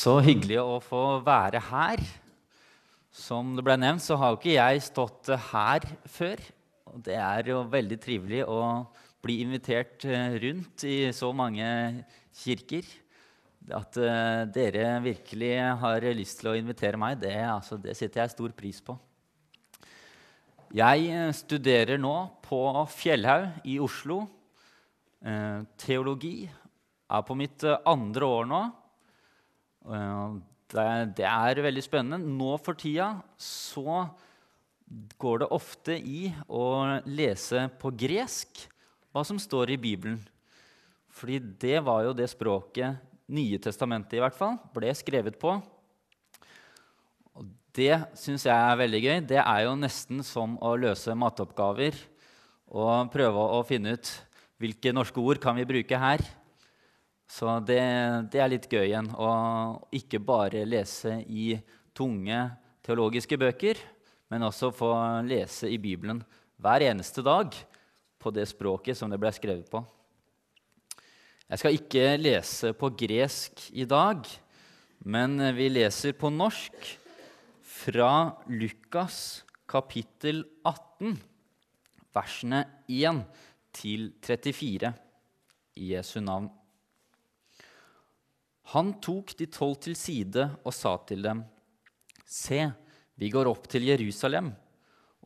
Så hyggelig å få være her. Som det ble nevnt, så har jo ikke jeg stått her før. Og det er jo veldig trivelig å bli invitert eh, rundt i så mange kirker. At uh, dere virkelig har lyst til å invitere meg, det, altså, det setter jeg stor pris på. Jeg eh, studerer nå på Fjellhaug i Oslo. Teologi. Er på mitt andre år nå. Det, det, er veldig spennende. Nå for tida så går det ofte i å lese på gresk hva som står i Bibelen. Fordi det var jo det språket Nye testamentet i hvert fall ble skrevet på. Og det syns jeg er veldig gøy. Det er jo nesten som å løse matteoppgaver og prøve å finne ut hvilke norske ord kan vi bruke her. Så det, det, er litt gøy igjen å ikke bare lese i tunge teologiske bøker, men også få lese i Bibelen hver eneste dag på det språket som det ble skrevet på. Jeg skal ikke lese på gresk i dag, men vi leser på norsk fra Lukas kapittel 18, versene 1 til 34 i Jesu navn. Han tok de tolv til side og sa til dem.: Se, vi går opp til Jerusalem,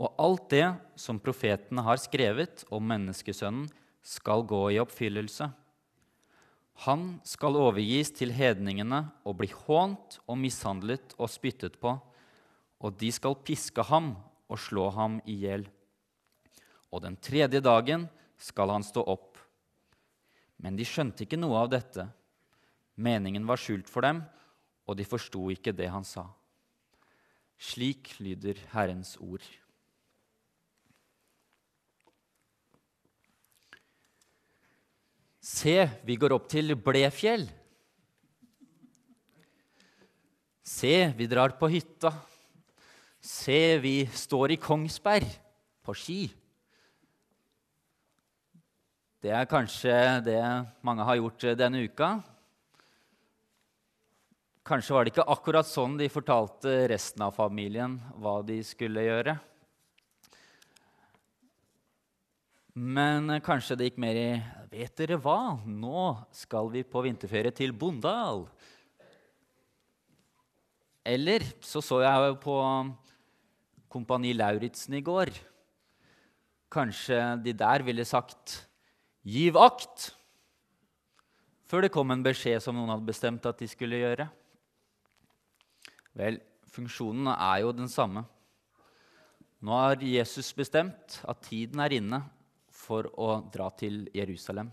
og alt det som profetene har skrevet om menneskesønnen, skal gå i oppfyllelse. Han skal overgis til hedningene og bli hånt og mishandlet og spyttet på, og de skal piske ham og slå ham i hjel. Og den tredje dagen skal han stå opp. Men de skjønte ikke noe av dette Meningen var skjult for dem, og de forsto ikke det han sa. Slik lyder Herrens ord. Se, vi går opp til Blefjell. Se, vi drar på hytta. Se, vi står i Kongsberg på ski. Det er kanskje det mange har gjort denne uka. Kanskje var det ikke akkurat sånn de fortalte resten av familien hva de skulle gjøre. Men kanskje det gikk mer i Vet dere hva? Nå skal vi på vinterferie til Bondal. Eller så så jeg jo på Kompani Lauritzen i går. Kanskje de der ville sagt 'giv akt', før det kom en beskjed som noen hadde bestemt at de skulle gjøre. Vel, funksjonen er jo den samme. Nå har Jesus bestemt at tiden er inne for å dra til Jerusalem.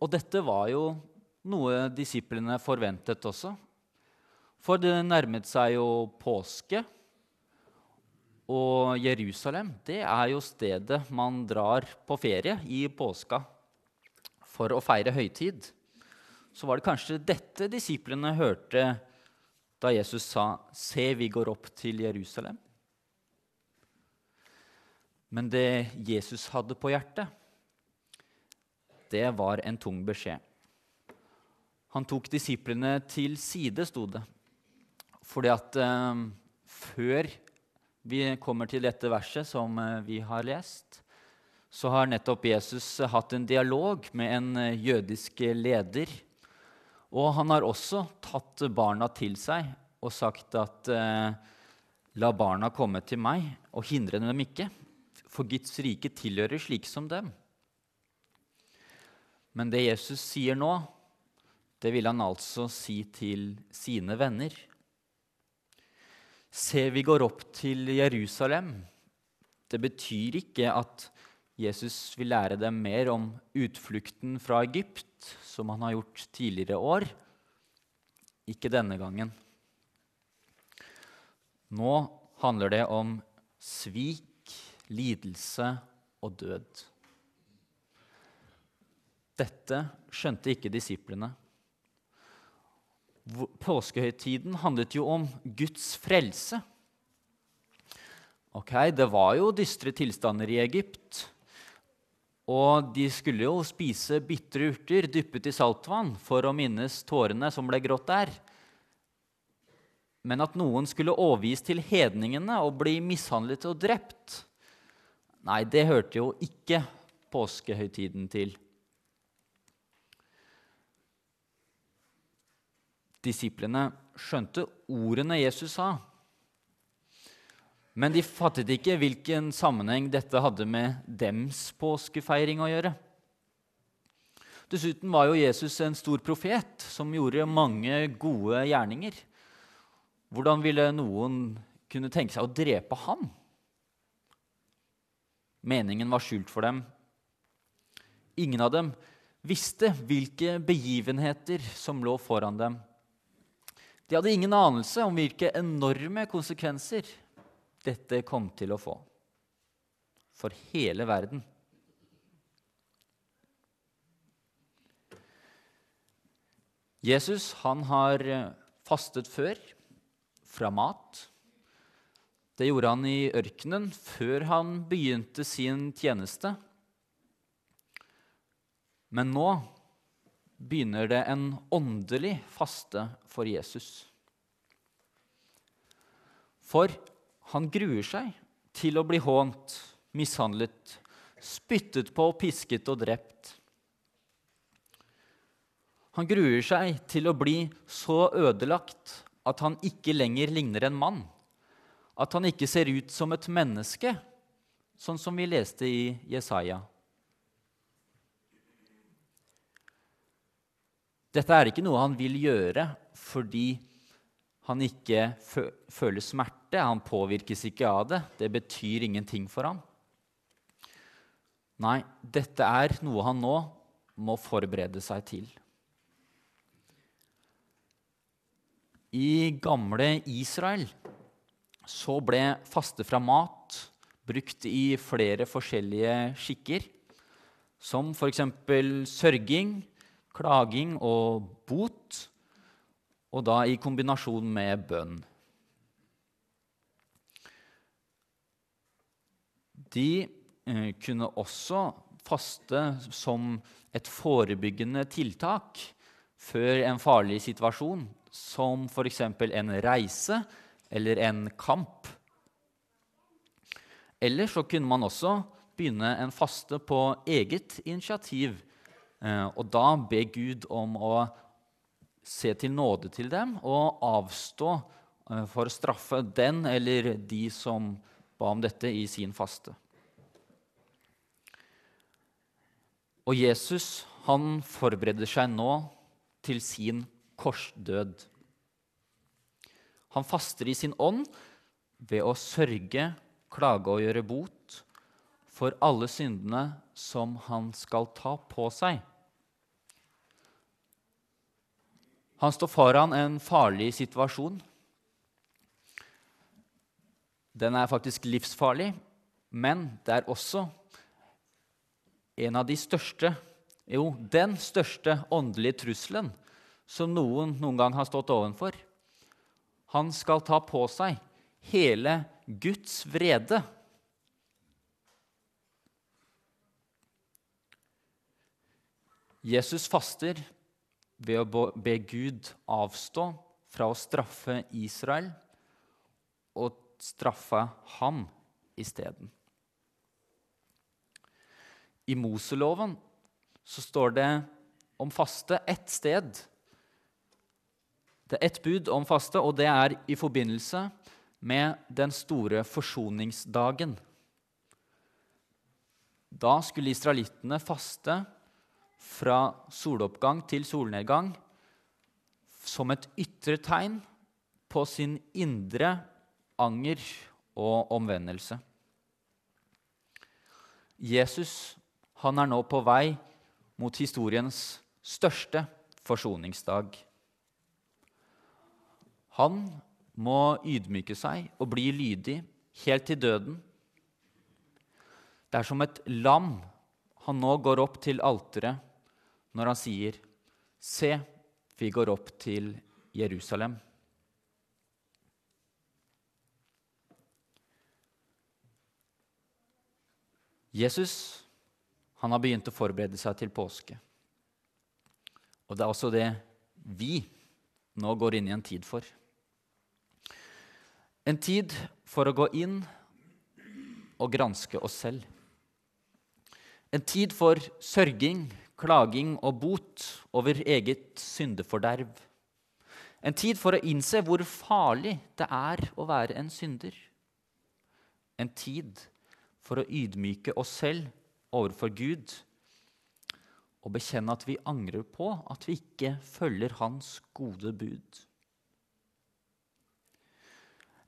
Og dette var jo noe disiplene forventet også. For det nærmet seg jo påske. Og Jerusalem det er jo stedet man drar på ferie i påska for å feire høytid. Så var det kanskje dette disiplene hørte da Jesus sa, 'Se, vi går opp til Jerusalem'. Men det Jesus hadde på hjertet, det var en tung beskjed. Han tok disiplene til side, sto det. Fordi at eh, før vi kommer til dette verset som eh, vi har lest, så har nettopp Jesus hatt en dialog med en eh, jødisk leder og han har også tatt barna til seg og sagt at eh, la barna komme til meg, og hindre dem ikke, for Guds rike tilhører slike som dem. Men det Jesus sier nå, det vil han altså si til sine venner. Se, vi går opp til Jerusalem. Det betyr ikke at Jesus vil lære dem mer om utflukten fra Egypt, som han har gjort tidligere år. Ikke denne gangen. Nå handler det om svik, lidelse og død. Dette skjønte ikke disiplene. Påskehøytiden handlet jo om Guds frelse. Ok, Det var jo dystre tilstander i Egypt. Og de skulle jo spise bitre urter dyppet i saltvann for å minnes tårene som ble grått der. Men at noen skulle overgis til hedningene og bli mishandlet og drept, nei, det hørte jo ikke påskehøytiden til. Disiplene skjønte ordene Jesus sa, men de fattet ikke hvilken sammenheng dette hadde med dems påskefeiring å gjøre. Dessuten var jo Jesus en stor profet som gjorde mange gode gjerninger. Hvordan ville noen kunne tenke seg å drepe ham? Meningen var skjult for dem. Ingen av dem visste hvilke begivenheter som lå foran dem. De hadde ingen anelse om hvilke enorme konsekvenser dette kom til å få for hele verden. Jesus han har fastet før fra mat. Det gjorde han i ørkenen før han begynte sin tjeneste. Men nå begynner det en åndelig faste for Jesus. For han gruer seg til å bli hånt, mishandlet, spyttet på, pisket og drept. Han gruer seg til å bli så ødelagt at han ikke lenger ligner en mann. At han ikke ser ut som et menneske, sånn som vi leste i Jesaja. Dette er ikke noe han vil gjøre fordi han ikke føler smerte. Han påvirkes ikke av det. Det betyr ingenting for ham. Nei, dette er noe han nå må forberede seg til. I gamle Israel så ble faste fra mat brukt i flere forskjellige skikker, som f.eks. sørging, klaging og bot, og da i kombinasjon med bønn. De eh, kunne også faste som et forebyggende tiltak før en farlig situasjon som f.eks. en reise eller en kamp. Eller så kunne man også begynne en faste på eget initiativ, eh, og da be Gud om å se til nåde til dem og avstå eh, for å straffe den eller de som ba om dette i sin faste. Og Jesus han forbereder seg nå til sin korsdød. Han faster i sin ånd ved å sørge, klage og gjøre bot for alle syndene som han skal ta på seg. Han står foran en farlig situasjon. Den er faktisk livsfarlig, men det er også en av de største, jo, den største åndelige trusselen som noen noen gang har stått ovenfor. Han skal ta på seg hele Guds vrede. Jesus faster ved å be Gud avstå fra å straffe Israel og straffe ham isteden. I Moseloven så står det om faste ett sted det er ett bud om faste, og det er i forbindelse med den store forsoningsdagen. Da skulle israelittene faste fra soloppgang til solnedgang som et ytre tegn på sin indre anger og omvendelse. Jesus han er nå på vei mot historiens største forsoningsdag. Han må ydmyke seg og bli lydig helt til døden. Det er som et lam han nå går opp til alteret når han sier, 'Se, vi går opp til Jerusalem'. Jesus Han har begynt å forberede seg til påske. Og det er også det vi nå går inn i en tid for. En tid for å gå inn og granske oss selv. En tid for sørging, klaging og bot over eget syndeforderv. En tid for å innse hvor farlig det er å være en synder. En tid for å ydmyke oss selv overfor Gud og bekjenne at vi angrer på at vi ikke følger Hans gode bud.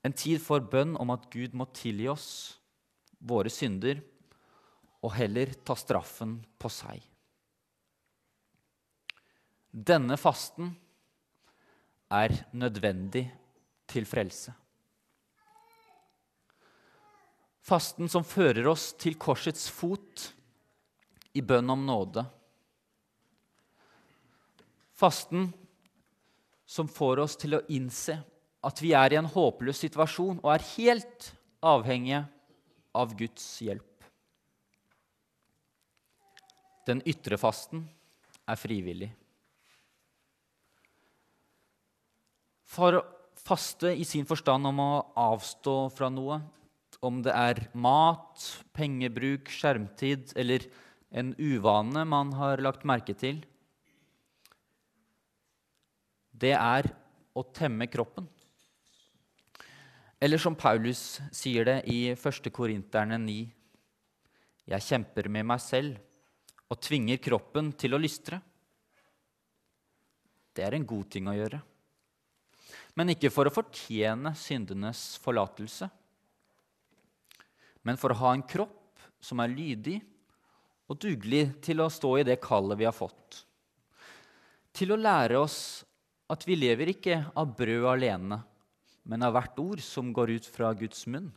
En tid for bønn om at Gud må tilgi oss våre synder og heller ta straffen på seg. Denne fasten er nødvendig til frelse. Fasten som fører oss til korsets fot i bønn om nåde. Fasten som får oss til å innse at vi er i en håpløs situasjon og er helt avhengige av Guds hjelp. Den ytre fasten er frivillig. For faste i sin forstand om å avstå fra noe, om det er mat, pengebruk, skjermtid eller en uvane man har lagt merke til, det er å temme kroppen. Eller som Paulus sier det i 1. Korinterne 9.: Jeg kjemper med meg selv og tvinger kroppen til å lystre. Det er en god ting å gjøre men ikke for å fortjene syndenes forlatelse, men for å ha en kropp som er lydig og dugelig til å stå i det kallet vi har fått. Til å lære oss at vi lever ikke av brød alene, men av hvert ord som går ut fra Guds munn.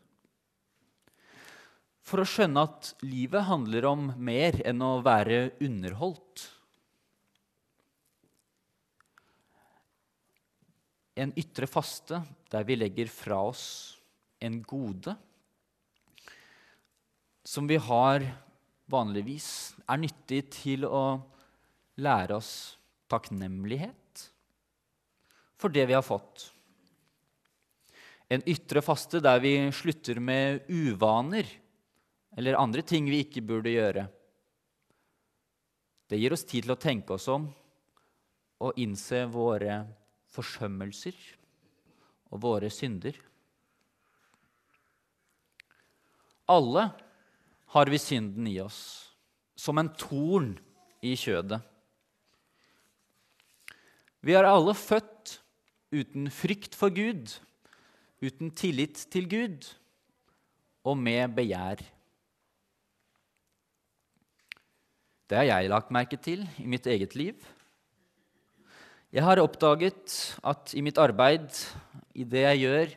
For å skjønne at livet handler om mer enn å være underholdt. En ytre faste der vi legger fra oss en gode som vi har vanligvis, er nyttig til å lære oss takknemlighet for det vi har fått. En ytre faste der vi slutter med uvaner eller andre ting vi ikke burde gjøre. Det gir oss tid til å tenke oss om og innse våre forsømmelser og våre synder. Alle har vi synden i oss, som en torn i kjødet. Vi er alle født uten frykt for Gud, uten tillit til Gud og med begjær. Det har jeg lagt merke til i mitt eget liv. Jeg har oppdaget at i mitt arbeid, i det jeg gjør,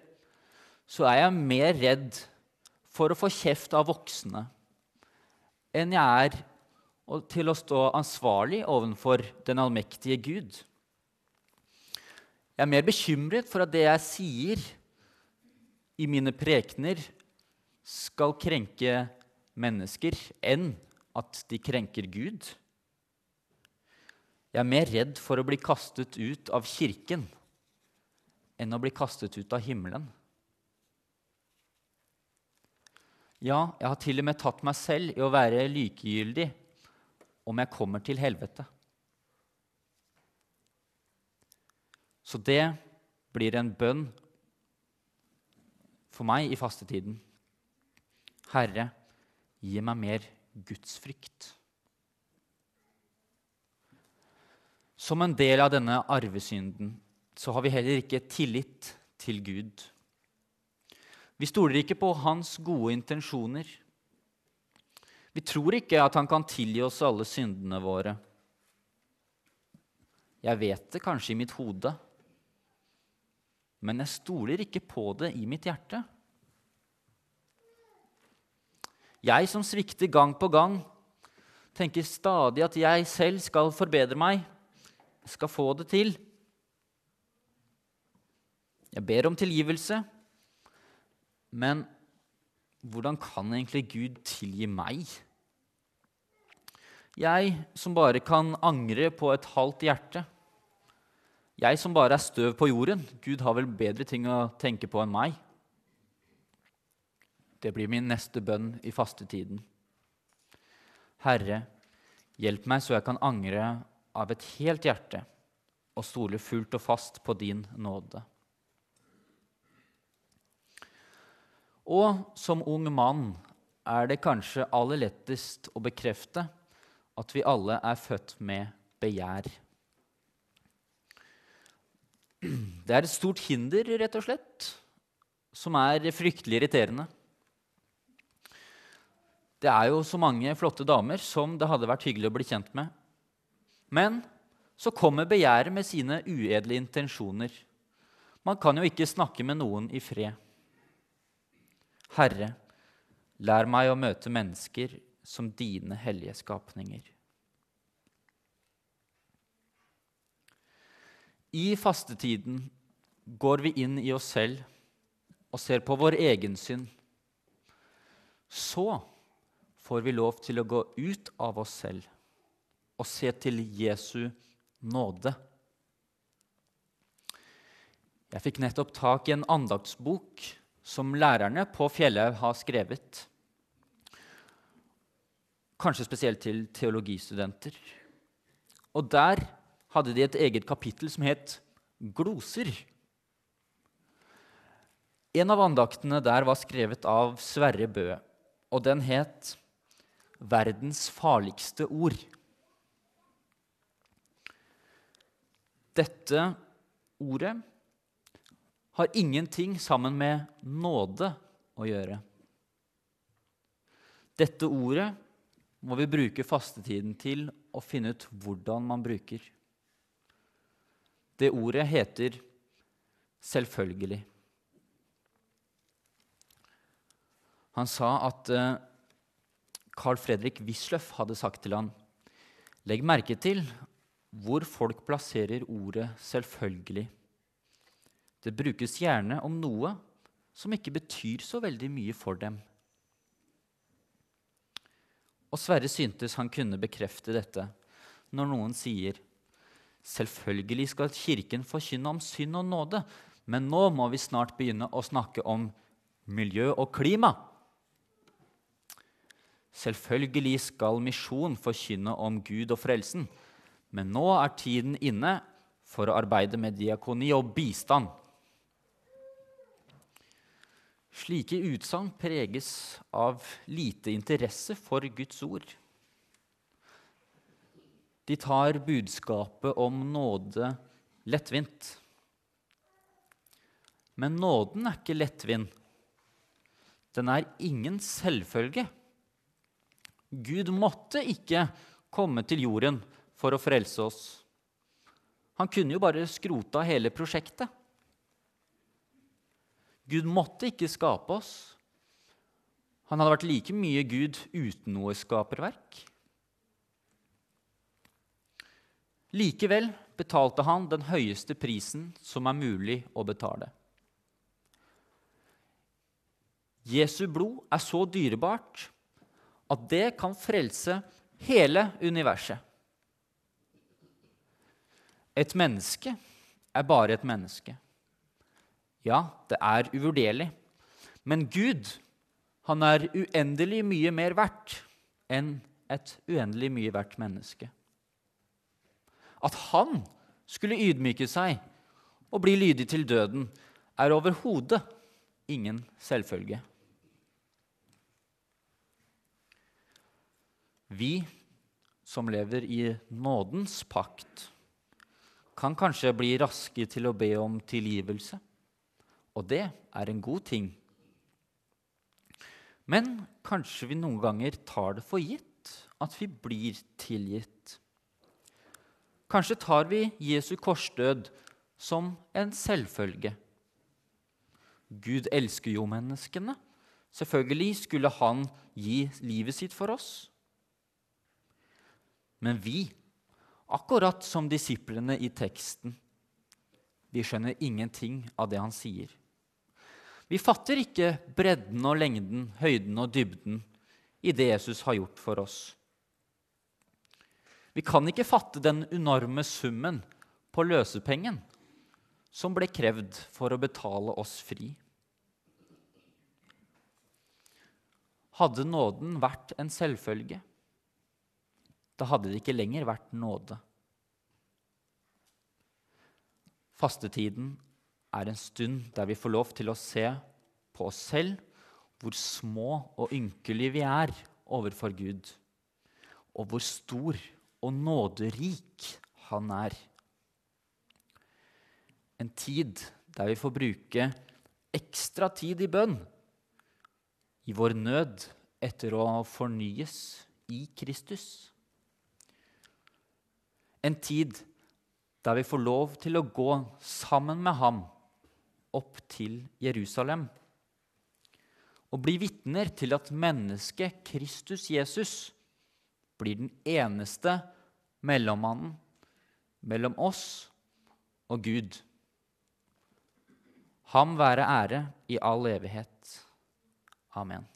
så er jeg mer redd for å få kjeft av voksne enn jeg er til å stå ansvarlig overfor den allmektige Gud. Jeg er mer bekymret for at det jeg sier i mine prekener, skal krenke mennesker, enn at de krenker Gud. Jeg er mer redd for å bli kastet ut av kirken enn å bli kastet ut av himmelen. Ja, jeg har til og med tatt meg selv i å være likegyldig om jeg kommer til helvete. Så det blir en bønn for meg i fastetiden. Herre, gi meg mer gudsfrykt. Som en del av denne arvesynden så har vi heller ikke tillit til Gud. Vi stoler ikke på hans gode intensjoner. Vi tror ikke at han kan tilgi oss alle syndene våre. Jeg vet det kanskje i mitt hode, men jeg stoler ikke på det i mitt hjerte. Jeg som svikter gang på gang, tenker stadig at jeg selv skal forbedre meg skal få det til. Jeg ber om tilgivelse, men hvordan kan egentlig Gud tilgi meg? Jeg som bare kan angre på et halvt hjerte. Jeg som bare er støv på jorden. Gud har vel bedre ting å tenke på enn meg. Det blir min neste bønn i fastetiden. Herre, hjelp meg så jeg kan angre av et helt hjerte og stole fullt og fast på din nåde. Og som ung mann er det kanskje aller lettest å bekrefte at vi alle er født med begjær. Det er et stort hinder, rett og slett, som er fryktelig irriterende. Det er jo så mange flotte damer som det hadde vært hyggelig å bli kjent med. Men så kommer begjæret med sine uedle intensjoner. Man kan jo ikke snakke med noen i fred. Herre, lær meg å møte mennesker som dine hellige skapninger. I fastetiden går vi inn i oss selv og ser på vår egen synd. Så får vi lov til å gå ut av oss selv og se til Jesu nåde. Jeg fikk nettopp tak i en andaktsbok som lærerne på Fjellhaug har skrevet. Kanskje spesielt til teologistudenter. Og der hadde de et eget kapittel som het Gloser. En av andaktene der var skrevet av Sverre Bø, og den het verdens farligste ord. Dette ordet har ingenting sammen med nåde å gjøre. Dette ordet må vi bruke fastetiden til å finne ut hvordan man bruker. Det ordet heter 'selvfølgelig'. Han sa at eh, Carl Fredrik Wisløff hadde sagt til han, Legg merke til hvor folk plasserer ordet 'selvfølgelig'. Det brukes gjerne om noe som ikke betyr så veldig mye for dem. Og Sverre syntes han kunne bekrefte dette når noen sier Selvfølgelig skal Kirken forkynne om synd og nåde, men nå må vi snart begynne å snakke om miljø og klima. Selvfølgelig skal misjon forkynne om Gud og frelsen, men nå er tiden inne for å arbeide med diakoni og bistand. Slike utsagn preges av lite interesse for Guds ord. De tar budskapet om nåde lettvint. Men nåden er ikke lettvint. Den er ingen selvfølge. Gud måtte ikke komme til jorden for å frelse oss. Han kunne jo bare skrota hele prosjektet. Gud måtte ikke skape oss. Han hadde vært like mye Gud uten noe skaperverk. Likevel betalte han den høyeste prisen som er mulig å betale. Jesu blod er så dyrebart at det kan frelse hele universet. Et menneske er bare et menneske. Ja, det er uvurderlig. Men Gud, han er uendelig mye mer verdt enn et uendelig mye verdt menneske. At han skulle ydmyke seg og bli lydig til døden, er overhodet ingen selvfølge. Vi som lever i nådens pakt, kan kanskje bli raske til å be om tilgivelse. Og det er en god ting. Men kanskje vi noen ganger tar det for gitt at vi blir tilgitt. Kanskje tar vi Jesu korsdød som en selvfølge. Gud elsker jo menneskene. Selvfølgelig skulle han gi livet sitt for oss. Men vi, akkurat som disiplene i teksten, vi skjønner ingenting av det han sier. Vi fatter ikke bredden og lengden, høyden og dybden i det Jesus har gjort for oss. Vi kan ikke fatte den enorme summen på løsepengen som ble krevd for å betale oss fri. Hadde nåden vært en selvfølge, da hadde det ikke lenger vært nåde. Fastetiden er en stund der vi får lov til å se på oss selv hvor små og ynkelige vi er overfor Gud, og hvor stor og nåderik Han er. En tid der vi får bruke ekstra tid i bønn, i vår nød etter å fornyes i Kristus. En tid der vi får lov til å gå sammen med ham opp til Jerusalem og bli vitner til at mennesket Kristus Jesus blir den eneste mellommannen mellom oss og Gud. Ham være ære i all evighet. Amen.